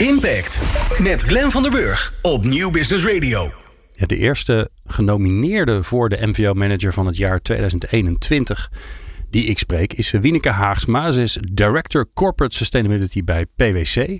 Impact met Glenn van der Burg op Nieuw Business Radio. De eerste genomineerde voor de MVO Manager van het jaar 2021 die ik spreek is Wieneke Haagsma. Ze is Director Corporate Sustainability bij PwC.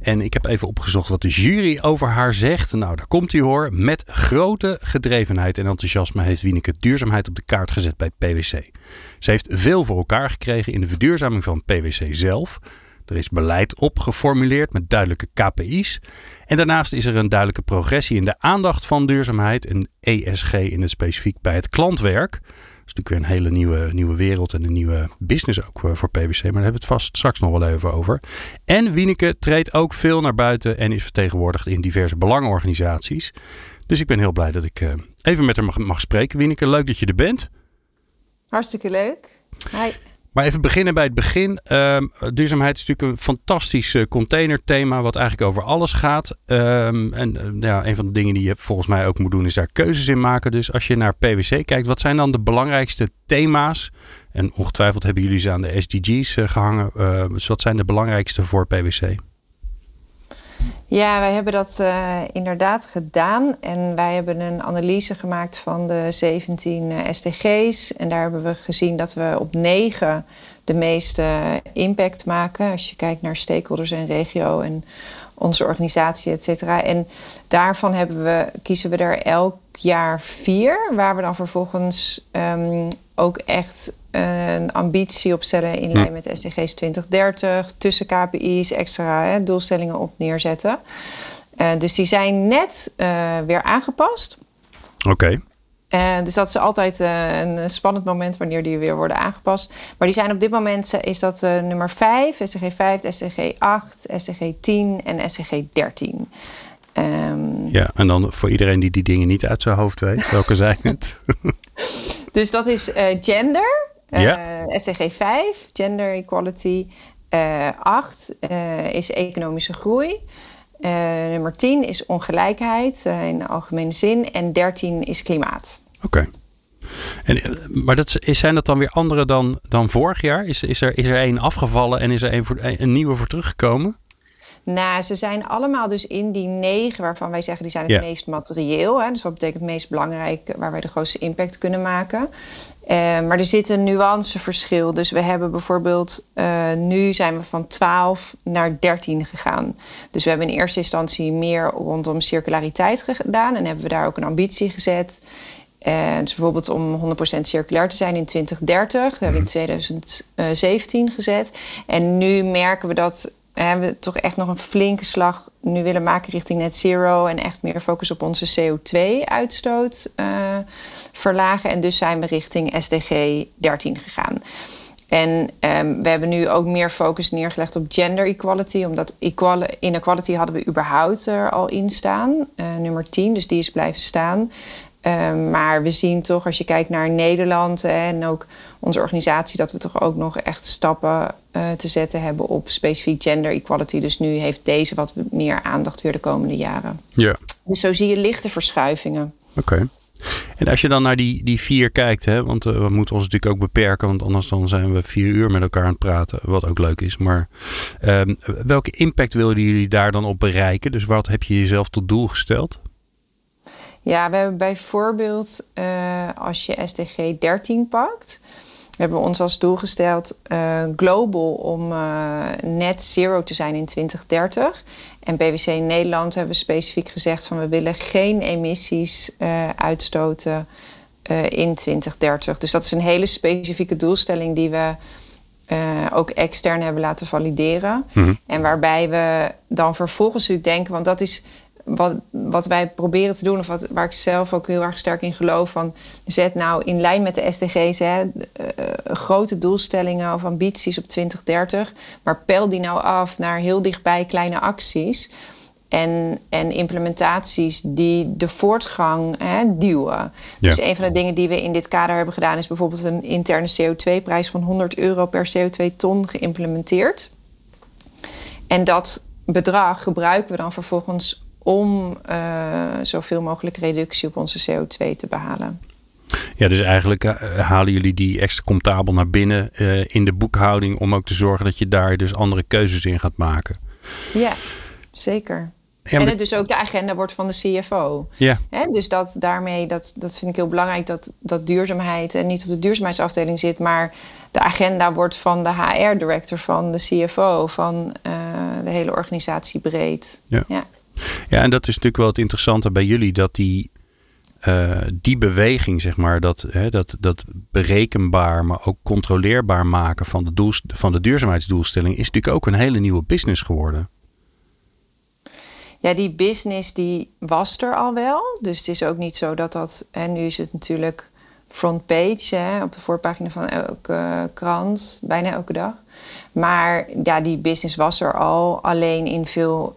En ik heb even opgezocht wat de jury over haar zegt. Nou, daar komt hij hoor. Met grote gedrevenheid en enthousiasme heeft Wieneke duurzaamheid op de kaart gezet bij PwC. Ze heeft veel voor elkaar gekregen in de verduurzaming van PwC zelf. Er is beleid opgeformuleerd met duidelijke KPI's. En daarnaast is er een duidelijke progressie in de aandacht van duurzaamheid en ESG in het specifiek bij het klantwerk. Dat is natuurlijk weer een hele nieuwe, nieuwe wereld en een nieuwe business ook eh, voor PwC. Maar daar hebben we het vast straks nog wel even over. En Wieneke treedt ook veel naar buiten en is vertegenwoordigd in diverse belangenorganisaties. Dus ik ben heel blij dat ik eh, even met haar mag, mag spreken. Wieneke, leuk dat je er bent. Hartstikke leuk. Hi. Maar even beginnen bij het begin. Ehm, duurzaamheid is natuurlijk een fantastisch uh, containerthema, wat eigenlijk over alles gaat. Ehm, en uh, ja, een van de dingen die je volgens mij ook moet doen, is daar keuzes in maken. Dus als je naar PwC kijkt, wat zijn dan de belangrijkste thema's? En ongetwijfeld hebben jullie ze aan de SDG's uh, gehangen. dus wat zijn de belangrijkste voor PwC? Ja, wij hebben dat uh, inderdaad gedaan. En wij hebben een analyse gemaakt van de 17 uh, SDG's. En daar hebben we gezien dat we op 9 de meeste impact maken. Als je kijkt naar stakeholders en regio en onze organisatie, et cetera. En daarvan hebben we, kiezen we er elk jaar vier. Waar we dan vervolgens um, ook echt een ambitie opstellen in lijn met SDG's 2030, tussen KPI's, extra hè, doelstellingen op neerzetten. Uh, dus die zijn net uh, weer aangepast. Oké. Okay. Uh, dus dat is altijd een spannend moment wanneer die weer worden aangepast. Maar die zijn op dit moment is dat nummer 5, SDG 5, SDG 8, SDG 10 en SDG 13. Um, ja, en dan voor iedereen die die dingen niet uit zijn hoofd weet, welke zijn het? dus dat is gender, ja. Uh, SDG 5, Gender Equality. Uh, 8 uh, is economische groei. Nummer 10 is ongelijkheid in de algemene zin. En 13 is klimaat. Oké. Okay. Maar dat, zijn dat dan weer andere dan, dan vorig jaar? Is, is, er, is er één afgevallen en is er één voor, een nieuwe voor teruggekomen? Nou, ze zijn allemaal dus in die negen waarvan wij zeggen die zijn het yeah. meest materieel. Hè? Dus wat betekent het meest belangrijk waar wij de grootste impact kunnen maken. Uh, maar er zit een nuanceverschil. Dus we hebben bijvoorbeeld, uh, nu zijn we van 12 naar 13 gegaan. Dus we hebben in eerste instantie meer rondom circulariteit gedaan. En hebben we daar ook een ambitie gezet. Uh, dus bijvoorbeeld om 100% circulair te zijn in 2030. Dat hebben we in 2017 gezet. En nu merken we dat hebben we toch echt nog een flinke slag nu willen maken richting net zero. En echt meer focus op onze CO2-uitstoot uh, verlagen. En dus zijn we richting SDG 13 gegaan. En um, we hebben nu ook meer focus neergelegd op gender equality. Omdat inequality hadden we überhaupt er al in staan. Uh, nummer 10, dus die is blijven staan. Um, maar we zien toch, als je kijkt naar Nederland hè, en ook onze organisatie, dat we toch ook nog echt stappen uh, te zetten hebben op specifiek gender equality. Dus nu heeft deze wat meer aandacht weer de komende jaren. Ja. Dus zo zie je lichte verschuivingen. Oké. Okay. En als je dan naar die, die vier kijkt, hè, want uh, we moeten ons natuurlijk ook beperken, want anders dan zijn we vier uur met elkaar aan het praten, wat ook leuk is. Maar um, welke impact willen jullie daar dan op bereiken? Dus wat heb je jezelf tot doel gesteld? Ja, we hebben bijvoorbeeld uh, als je SDG 13 pakt, hebben we ons als doel gesteld uh, global om uh, net zero te zijn in 2030. En in Nederland hebben we specifiek gezegd van we willen geen emissies uitstoten in 2030. Dus dat is een hele specifieke doelstelling die we ook extern hebben laten valideren. Mm-hmm. En waarbij we dan vervolgens natuurlijk denken, want dat is wat, wat wij proberen te doen, of wat, waar ik zelf ook heel erg sterk in geloof, van zet nou in lijn met de SDG's hè, uh, grote doelstellingen of ambities op 2030, maar pel die nou af naar heel dichtbij kleine acties. En, en implementaties die de voortgang hè, duwen. Ja. Dus een van de dingen die we in dit kader hebben gedaan, is bijvoorbeeld een interne CO2-prijs van 100 euro per CO2-ton geïmplementeerd. En dat bedrag gebruiken we dan vervolgens om uh, zoveel mogelijk reductie op onze CO2 te behalen. Ja, dus eigenlijk uh, halen jullie die extra comptabel naar binnen uh, in de boekhouding om ook te zorgen dat je daar dus andere keuzes in gaat maken. Ja, zeker. en het dus ook de agenda wordt van de CFO. Ja. dus dat daarmee, dat, dat vind ik heel belangrijk, dat, dat duurzaamheid en niet op de duurzaamheidsafdeling zit, maar de agenda wordt van de HR-director, van de CFO, van uh, de hele organisatie breed. Ja. ja. Ja, en dat is natuurlijk wel het interessante bij jullie, dat die, uh, die beweging, zeg maar, dat, hè, dat, dat berekenbaar, maar ook controleerbaar maken van de, doel, van de duurzaamheidsdoelstelling, is natuurlijk ook een hele nieuwe business geworden. Ja, die business die was er al wel. Dus het is ook niet zo dat dat. En nu is het natuurlijk frontpage hè, op de voorpagina van elke krant, bijna elke dag. Maar ja, die business was er al, alleen in veel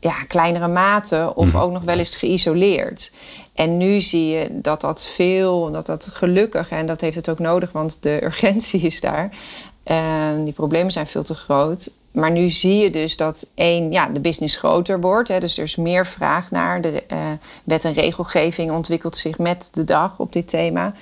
ja, kleinere mate of mhm. ook nog wel eens geïsoleerd. En nu zie je dat dat veel, dat dat gelukkig, en dat heeft het ook nodig, want de urgentie is daar. Uh, die problemen zijn veel te groot. Maar nu zie je dus dat één, ja, de business groter wordt. Hè, dus er is meer vraag naar. De uh, wet en regelgeving ontwikkelt zich met de dag op dit thema.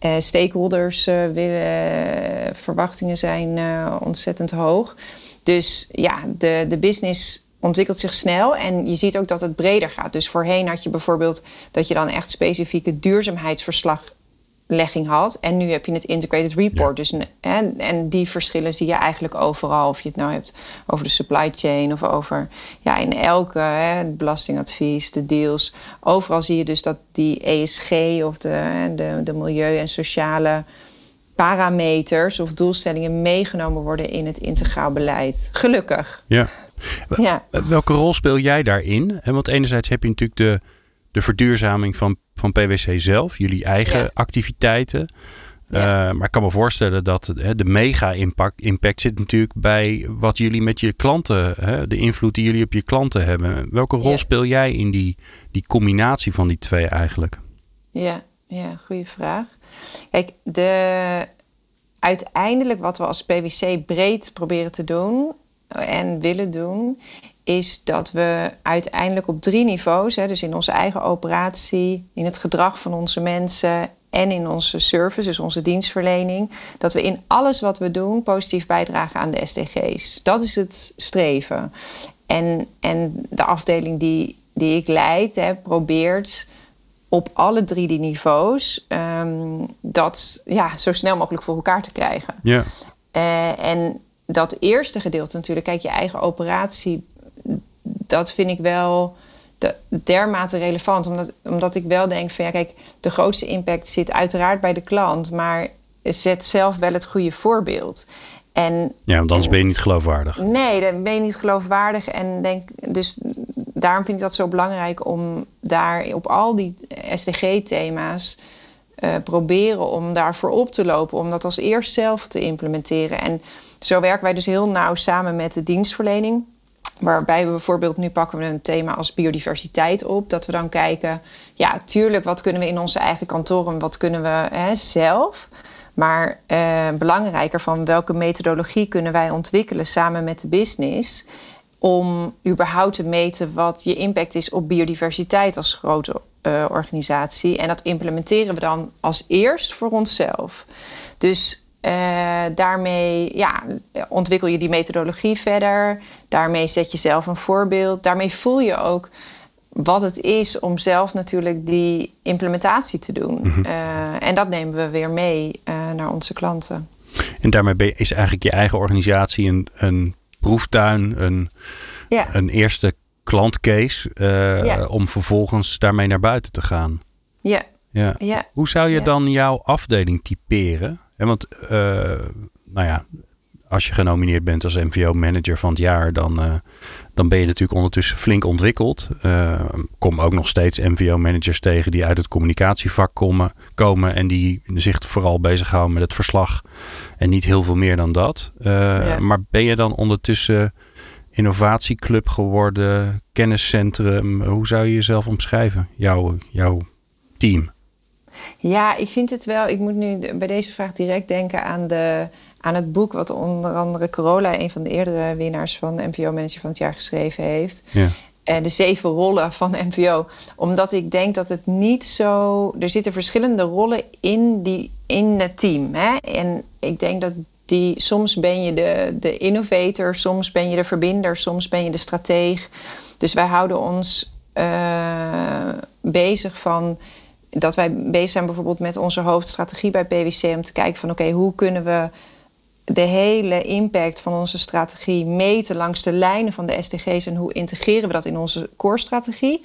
Uh, stakeholders willen, verwachtingen zijn ontzettend hoog. Dus ja, de, de business ontwikkelt zich snel en je ziet ook dat het breder gaat. Dus voorheen had je bijvoorbeeld dat je dan echt specifieke duurzaamheidsverslaglegging had. En nu heb je het integrated report. Dus, en, en die verschillen zie je eigenlijk overal. Of je het nou hebt over de supply chain of over ja, in elke hè, belastingadvies, de deals. Overal zie je dus dat die ESG of de, de, de milieu- en sociale parameters of doelstellingen meegenomen worden in het integraal beleid. Gelukkig. Ja. Ja. Welke rol speel jij daarin? Want enerzijds heb je natuurlijk de, de verduurzaming van, van PwC zelf, jullie eigen activiteiten. Ja. Uh, maar ik kan me voorstellen dat hè, de mega-impact impact zit natuurlijk bij wat jullie met je klanten, hè, de invloed die jullie op je klanten hebben. Welke rol speel jij in die, die combinatie van die twee eigenlijk? Ja, ja goede vraag. Kijk, de, uiteindelijk wat we als PwC breed proberen te doen en willen doen, is dat we uiteindelijk op drie niveaus, hè, dus in onze eigen operatie, in het gedrag van onze mensen en in onze service, dus onze dienstverlening, dat we in alles wat we doen positief bijdragen aan de SDG's. Dat is het streven. En, en de afdeling die, die ik leid, hè, probeert op alle drie die niveaus um, dat ja, zo snel mogelijk voor elkaar te krijgen. Ja. Uh, en dat eerste gedeelte natuurlijk, kijk, je eigen operatie, dat vind ik wel dermate relevant. Omdat, omdat ik wel denk van ja, kijk, de grootste impact zit uiteraard bij de klant, maar zet zelf wel het goede voorbeeld. En, ja, want anders ben je niet geloofwaardig. Nee, dan ben je niet geloofwaardig. En denk, dus daarom vind ik dat zo belangrijk om daar op al die SDG-thema's uh, proberen om daarvoor op te lopen, om dat als eerst zelf te implementeren. En zo werken wij dus heel nauw samen met de dienstverlening. Waarbij we bijvoorbeeld nu pakken we een thema als biodiversiteit op. Dat we dan kijken, ja, tuurlijk, wat kunnen we in onze eigen kantoren, wat kunnen we hè, zelf. Maar eh, belangrijker van welke methodologie kunnen wij ontwikkelen samen met de business om überhaupt te meten wat je impact is op biodiversiteit als grote uh, organisatie. En dat implementeren we dan als eerst voor onszelf. Dus uh, daarmee ja, ontwikkel je die methodologie verder. Daarmee zet je zelf een voorbeeld. Daarmee voel je ook wat het is om zelf natuurlijk die implementatie te doen. Mm -hmm. uh, en dat nemen we weer mee naar onze klanten. En daarmee is eigenlijk je eigen organisatie een, een proeftuin, een, ja. een eerste klantcase, uh, ja. om vervolgens daarmee naar buiten te gaan. Ja. ja. ja. Hoe zou je dan jouw afdeling typeren? En want, uh, nou ja, als je genomineerd bent als MVO-manager van het jaar, dan, uh, dan ben je natuurlijk ondertussen flink ontwikkeld. Uh, kom ook nog steeds MVO-managers tegen die uit het communicatievak komen, komen en die zich vooral bezighouden met het verslag en niet heel veel meer dan dat. Uh, ja. Maar ben je dan ondertussen innovatieclub geworden, kenniscentrum? Hoe zou je jezelf omschrijven, jouw, jouw team? Ja, ik vind het wel. Ik moet nu bij deze vraag direct denken aan, de, aan het boek wat onder andere Corolla, een van de eerdere winnaars van NPO Manager van het jaar, geschreven heeft. Ja. Uh, de zeven rollen van NPO. Omdat ik denk dat het niet zo. Er zitten verschillende rollen in, die, in het team. Hè? En ik denk dat die, soms ben je de, de innovator, soms ben je de verbinder, soms ben je de strateeg. Dus wij houden ons uh, bezig van dat wij bezig zijn bijvoorbeeld met onze hoofdstrategie bij PwC om te kijken van oké, hoe kunnen we de hele impact van onze strategie meten langs de lijnen van de SDG's en hoe integreren we dat in onze core-strategie.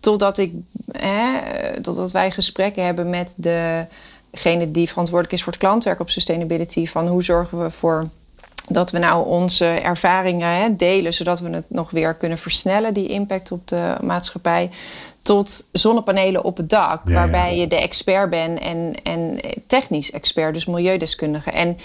Totdat, ik, hè, totdat wij gesprekken hebben met degene die verantwoordelijk is voor het klantwerk op sustainability. Van hoe zorgen we ervoor dat we nou onze ervaringen hè, delen, zodat we het nog weer kunnen versnellen, die impact op de maatschappij. Tot zonnepanelen op het dak, waarbij je de expert bent en, en technisch expert, dus milieudeskundige. En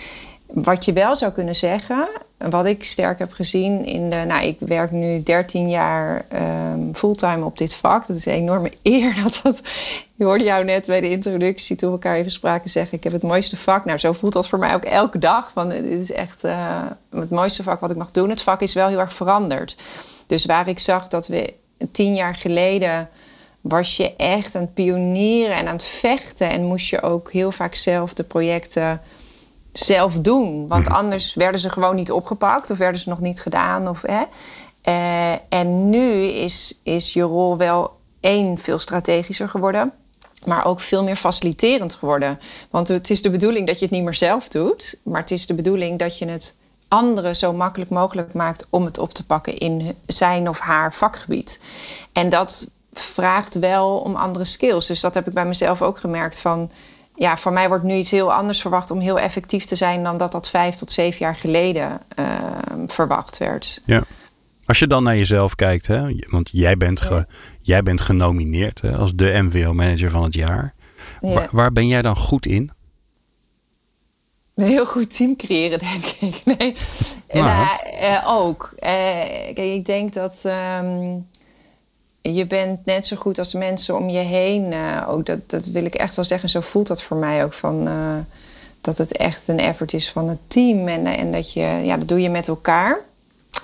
wat je wel zou kunnen zeggen, wat ik sterk heb gezien in de. Nou, ik werk nu 13 jaar um, fulltime op dit vak. Dat is een enorme eer dat dat. Je hoorde jou net bij de introductie toen we elkaar even spraken zeggen: Ik heb het mooiste vak. Nou, zo voelt dat voor mij ook elke dag. Van, dit is echt uh, het mooiste vak wat ik mag doen. Het vak is wel heel erg veranderd. Dus waar ik zag dat we tien jaar geleden was je echt aan het pionieren en aan het vechten. En moest je ook heel vaak zelf de projecten zelf doen. Want mhm. anders werden ze gewoon niet opgepakt of werden ze nog niet gedaan. Of, hè. Uh, en nu is, is je rol wel één veel strategischer geworden. Maar ook veel meer faciliterend geworden. Want het is de bedoeling dat je het niet meer zelf doet. Maar het is de bedoeling dat je het anderen zo makkelijk mogelijk maakt om het op te pakken in zijn of haar vakgebied. En dat vraagt wel om andere skills. Dus dat heb ik bij mezelf ook gemerkt van ja, van mij wordt nu iets heel anders verwacht om heel effectief te zijn dan dat dat vijf tot zeven jaar geleden ehm, verwacht werd. Ja. Als je dan naar jezelf kijkt, hè, want jij bent, ge, jij bent genomineerd hè, als de MVO-manager van het jaar. Waar, waar, ben jij dan goed in? Een heel goed team creëren, denk ik. Nee. Nou. Uh, ook. Uh, kijk, ik denk dat. Ehm, je bent net zo goed als mensen om je heen. Uh, ook dat, dat wil ik echt wel zeggen. Zo voelt dat voor mij ook. Van, uh, dat het echt een effort is van het team. En, en dat je, ja, dat doe je met elkaar.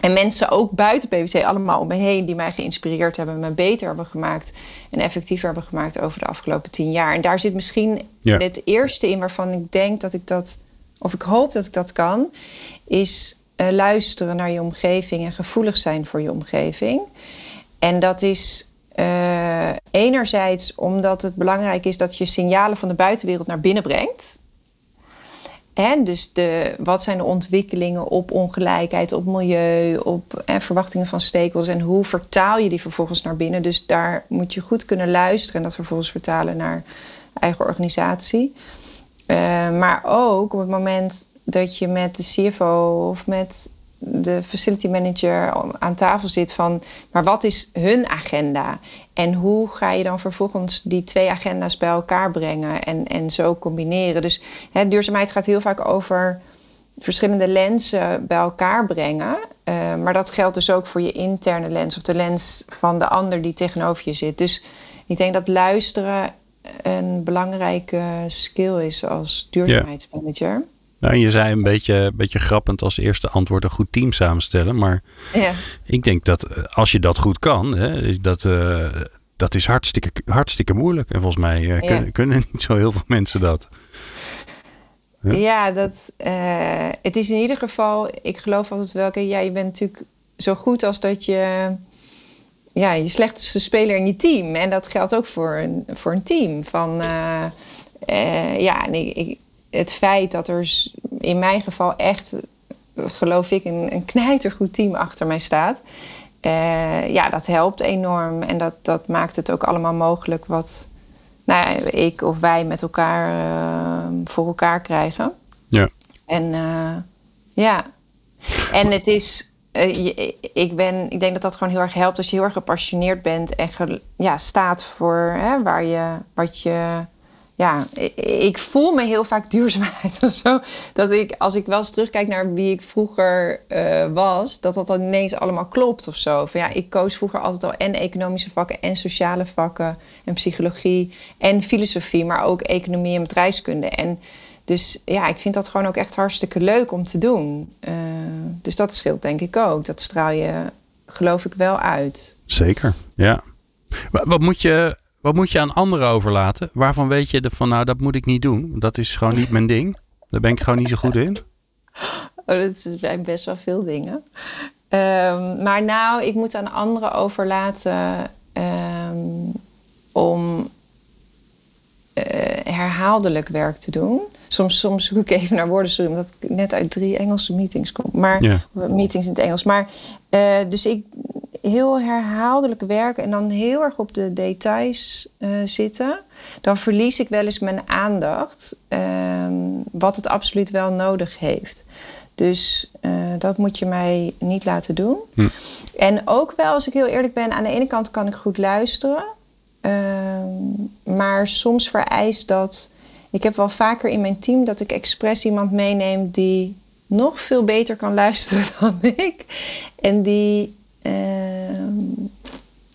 En mensen ook buiten PwC allemaal om me heen die mij geïnspireerd hebben, me beter hebben gemaakt en effectiever hebben gemaakt over de afgelopen tien jaar. En daar zit misschien het eerste in waarvan ik denk dat ik dat, of ik hoop dat ik dat kan, is uh, luisteren naar je omgeving en gevoelig zijn voor je omgeving. En dat is uh, enerzijds omdat het belangrijk is dat je signalen van de buitenwereld naar binnen brengt. En dus de, wat zijn de ontwikkelingen op ongelijkheid, op milieu, op en verwachtingen van stakeholders en hoe vertaal je die vervolgens naar binnen? Dus daar moet je goed kunnen luisteren en dat vervolgens vertalen naar eigen organisatie. Uh, maar ook op het moment dat je met de CFO of met de facility manager aan tafel zit van, maar wat is hun agenda? En hoe ga je dan vervolgens die twee agenda's bij elkaar brengen en, en zo combineren? Dus hè, duurzaamheid gaat heel vaak over verschillende lenzen bij elkaar brengen. Uh, maar dat geldt dus ook voor je interne lens of de lens van de ander die tegenover je zit. Dus ik denk dat luisteren een belangrijke skill is als duurzaamheidsmanager. Nou, je zei een beetje, beetje grappend als eerste antwoord een goed team samenstellen. Maar ja. ik denk dat eh, als je dat goed kan, hè, dat, uh, dat is hartstikke, hartstikke moeilijk. En volgens mij uh, kunnen, kunnen niet zo heel veel mensen dat. Ja, ja dat, uh, het is in ieder geval, ik geloof altijd wel, okay, ja, je bent natuurlijk zo goed als dat je ja, je slechtste speler in je team. En dat geldt ook voor een, voor een team. Van, ja, nee, ik, het feit dat er in mijn geval echt, geloof ik, een, een knijtergoed team achter mij staat. Uh, ja, dat helpt enorm. En dat, dat maakt het ook allemaal mogelijk wat nou, ik of wij met elkaar uh, voor elkaar krijgen. Ja. En uh, ja. En het is. ik, ben, ik denk dat dat gewoon heel erg helpt als je heel erg gepassioneerd bent en ja, staat voor hè, waar je, wat je ja, ik voel me heel vaak duurzaamheid of zo. Dat ik, als ik wel eens terugkijk naar wie ik vroeger uh, was, dat dat dan ineens allemaal klopt of zo. Van, ja, ik koos vroeger altijd al en economische vakken en sociale vakken en psychologie en filosofie, maar ook economie en bedrijfskunde. En dus ja, ik vind dat gewoon ook echt hartstikke leuk om te doen. Uh, dus dat scheelt denk ik ook. Dat straal je, geloof ik, wel uit. Zeker, ja. Wat moet je wat moet je aan anderen overlaten? Waarvan weet je van nou, dat moet ik niet doen. Dat is gewoon niet mijn ding. Daar ben ik gewoon niet zo goed in. Oh, dat zijn best wel veel dingen. Ehm, maar nou, ik moet aan anderen overlaten ehm, om uh, herhaaldelijk werk te doen. Soms, soms zoek ik even naar woorden, sorry, omdat ik net uit drie Engelse meetings kom. Maar meetings in het Engels. Maar uh, dus ik heel herhaaldelijk werken en dan heel erg op de details uh, zitten. Dan verlies ik wel eens mijn aandacht, ehm, wat het absoluut wel nodig heeft. Dus uh, dat moet je mij niet laten doen. Hm. En ook wel, als ik heel eerlijk ben, aan de ene kant kan ik goed luisteren. Uh, maar soms vereist dat. Ik heb wel vaker in mijn team dat ik expres iemand meeneem die nog veel beter kan luisteren dan ik. En die. Uh,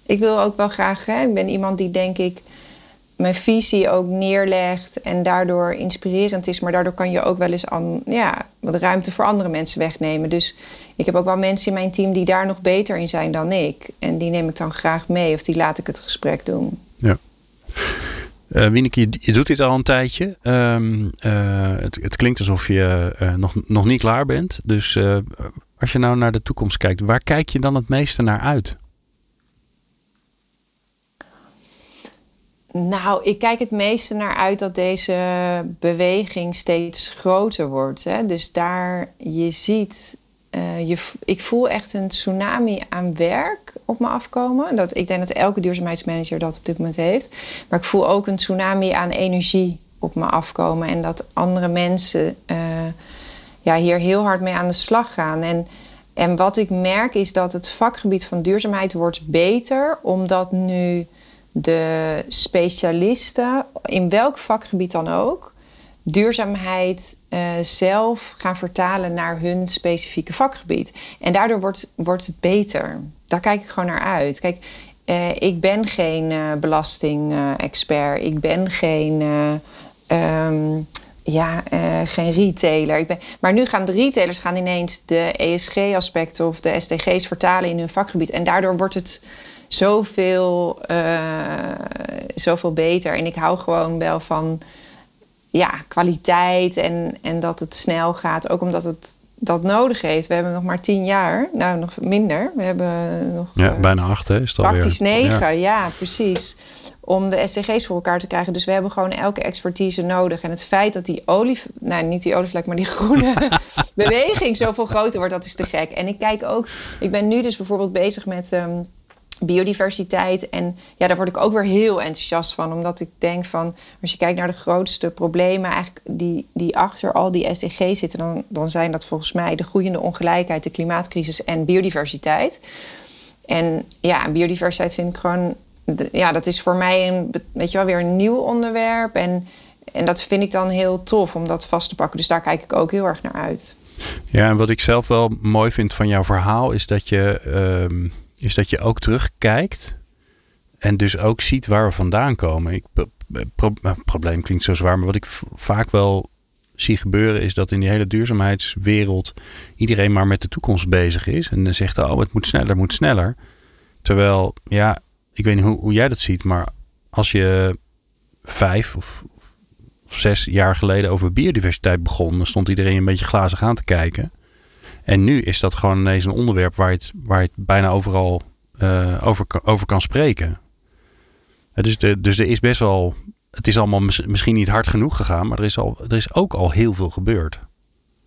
ik wil ook wel graag. Hè, ik ben iemand die denk ik mijn visie ook neerlegt en daardoor inspirerend is. Maar daardoor kan je ook wel eens aan, ja, wat ruimte voor andere mensen wegnemen. Dus ik heb ook wel mensen in mijn team die daar nog beter in zijn dan ik. En die neem ik dan graag mee of die laat ik het gesprek doen. Ja. Uh, je, doet dit al een tijdje. Um, uh, het, het, klinkt alsof je uh, nog, nog niet klaar bent. Dus als je nou naar de toekomst kijkt, waar kijk je dan het meeste naar uit? Nou, ik kijk het meeste naar uit dat deze beweging steeds groter wordt. Hè? Dus daar, je ziet, uh, je, ik voel echt een tsunami aan werk op me afkomen. Dat, ik denk dat elke duurzaamheidsmanager dat op dit moment heeft. Maar ik voel ook een tsunami aan energie op me afkomen. En dat andere mensen uh, ja, hier heel hard mee aan de slag gaan. En, en wat ik merk is dat het vakgebied van duurzaamheid wordt beter, omdat nu de specialisten, in welk vakgebied dan ook, duurzaamheid uh, zelf gaan vertalen naar hun specifieke vakgebied. En daardoor wordt, wordt het beter. Daar kijk ik gewoon naar uit. Kijk, uh, ik ben geen uh, belastingexpert. ik ben geen, um, ja, geen retailer. Ik ben, maar nu gaan de retailers gaan ineens de ESG-aspecten of de SDG's vertalen in hun vakgebied. En daardoor wordt het zoveel, uh, zoveel beter. En ik hou gewoon wel van ja, kwaliteit en, en dat het snel gaat. Ook omdat het dat nodig heeft. We hebben nog maar tien jaar. Nou, nog minder. We hebben nog... Ja, uh, bijna acht hè, is het Praktisch negen, ja. ja. precies. Om de SDG's voor elkaar te krijgen. Dus we hebben gewoon elke expertise nodig. En het feit dat die olie... Nou, niet die olievlek, maar die groene beweging zoveel groter wordt, dat is te gek. En ik kijk ook... Ik ben nu dus bijvoorbeeld bezig met... Um, biodiversiteit. En ja, daar word ik ook weer heel enthousiast van. Omdat ik denk van, als je kijkt naar de grootste problemen eigenlijk die, die achter al die SDG zitten, dan, dan zijn dat volgens mij de groeiende ongelijkheid, de klimaatcrisis en biodiversiteit. En ja, biodiversiteit vind ik gewoon, ja, dat is voor mij een, weet je wel, weer een nieuw onderwerp. En, en dat vind ik dan heel tof om dat vast te pakken. Dus daar kijk ik ook heel erg naar uit. Ja, en wat ik zelf wel mooi vind van jouw verhaal is dat je. Uh is dat je ook terugkijkt en dus ook ziet waar we vandaan komen. Ik, nou, probleem klinkt zo zwaar, maar wat ik vaak wel zie gebeuren is dat in die hele duurzaamheidswereld iedereen maar met de toekomst bezig is en dan zegt oh het moet sneller, het moet sneller. Terwijl, ja, ik weet niet hoe, hoe jij dat ziet, maar als je vijf of, of zes jaar geleden over biodiversiteit begon, dan stond iedereen een beetje glazig aan te kijken. En nu is dat gewoon ineens een onderwerp waar je het, waar het bijna overal uh, over, over kan spreken. Dus, dus er is best wel. Het is allemaal misschien niet hard genoeg gegaan, maar er is, al, er is ook al heel veel gebeurd.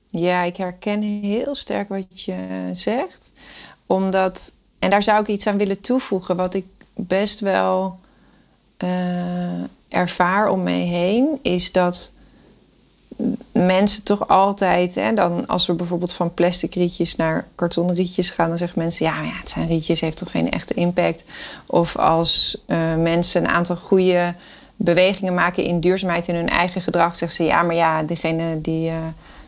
Ja, ik herken heel sterk wat je zegt. Omdat, en daar zou ik iets aan willen toevoegen, wat ik best wel uh, ervaar om me heen, is dat mensen toch altijd, hè, dan als we bijvoorbeeld van plastic rietjes naar kartonnen rietjes gaan, dan zeggen mensen, ja, ja het zijn rietjes, heeft toch geen echte impact. Of als uh, mensen een aantal goede bewegingen maken in duurzaamheid in hun eigen gedrag, zeggen ze, ja, maar ja, diegene die uh,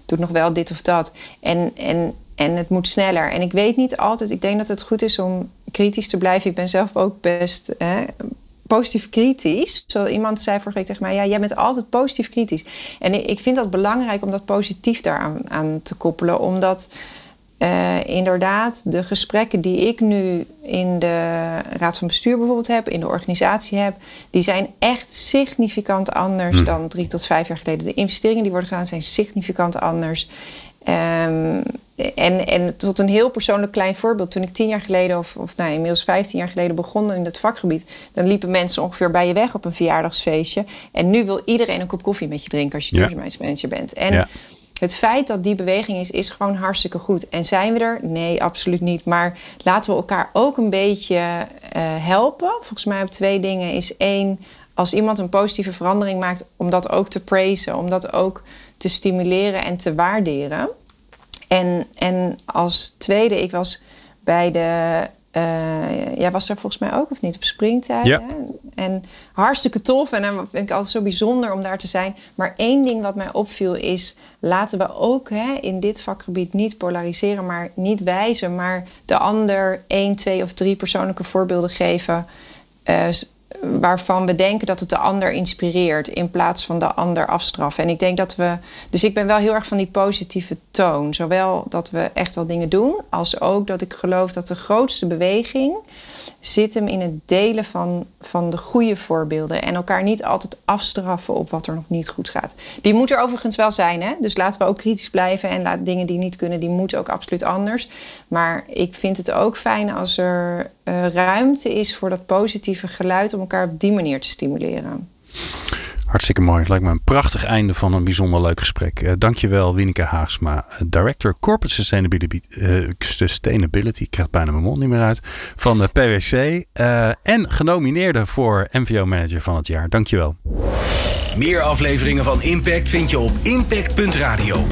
doet nog wel dit of dat. En, en, en het moet sneller. En ik weet niet altijd, ik denk dat het goed is om kritisch te blijven. Ik ben zelf ook best hè, positief kritisch. Zo iemand zei vorige week tegen mij: Ja, jij bent altijd positief kritisch. En ik vind dat belangrijk om dat positief daaraan aan te koppelen, omdat. Uh, inderdaad, de gesprekken die ik nu in de Raad van Bestuur bijvoorbeeld heb, in de organisatie heb, die zijn echt significant anders hm. dan drie tot vijf jaar geleden. De investeringen die worden gedaan zijn significant anders. Um, en, en tot een heel persoonlijk klein voorbeeld. Toen ik tien jaar geleden, of, of nou, inmiddels vijftien jaar geleden begon in het vakgebied, dan liepen mensen ongeveer bij je weg op een verjaardagsfeestje. En nu wil iedereen een kop koffie met je drinken als je duurzaamheidsmanager bent. En het feit dat die beweging is, is gewoon hartstikke goed. En zijn we er? Nee, absoluut niet. Maar laten we elkaar ook een beetje uh, helpen. Volgens mij op twee dingen is één, als iemand een positieve verandering maakt, om dat ook te praisen, om dat ook te stimuleren en te waarderen. En, en als tweede, ik was bij de. Uh, jij was er volgens mij ook of niet op springtijd. Ja. En hartstikke tof. En dan vind ik altijd zo bijzonder om daar te zijn. Maar één ding wat mij opviel is: laten we ook hè, in dit vakgebied niet polariseren, maar niet wijzen, maar de ander één, twee of drie persoonlijke voorbeelden geven. Uh, waarvan we denken dat het de ander inspireert in plaats van de ander afstraffen. En ik denk dat we. Dus ik ben wel heel erg van die positieve toon. Zowel dat we echt wel dingen doen, als ook dat ik geloof dat de grootste beweging zit hem in het delen van, van de goede voorbeelden. En elkaar niet altijd afstraffen op wat er nog niet goed gaat. Die moet er overigens wel zijn, hè? Dus laten we ook kritisch blijven. En laat dingen die niet kunnen, die moeten ook absoluut anders. Maar ik vind het ook fijn als er uh, ruimte is voor dat positieve geluid om elkaar op die manier te stimuleren. Hartstikke mooi. Lijkt me een prachtig einde van een bijzonder leuk gesprek. Uh, dankjewel, Wieneke Haagsma, eh, Director Corporate Sustainability. Uh, Sustainability, ik krijg bijna mijn mond niet meer uit. Van de PwC. Uh, en genomineerde voor MVO Manager van het jaar. Dankjewel. Meer afleveringen van Impact vind je op impact.radio.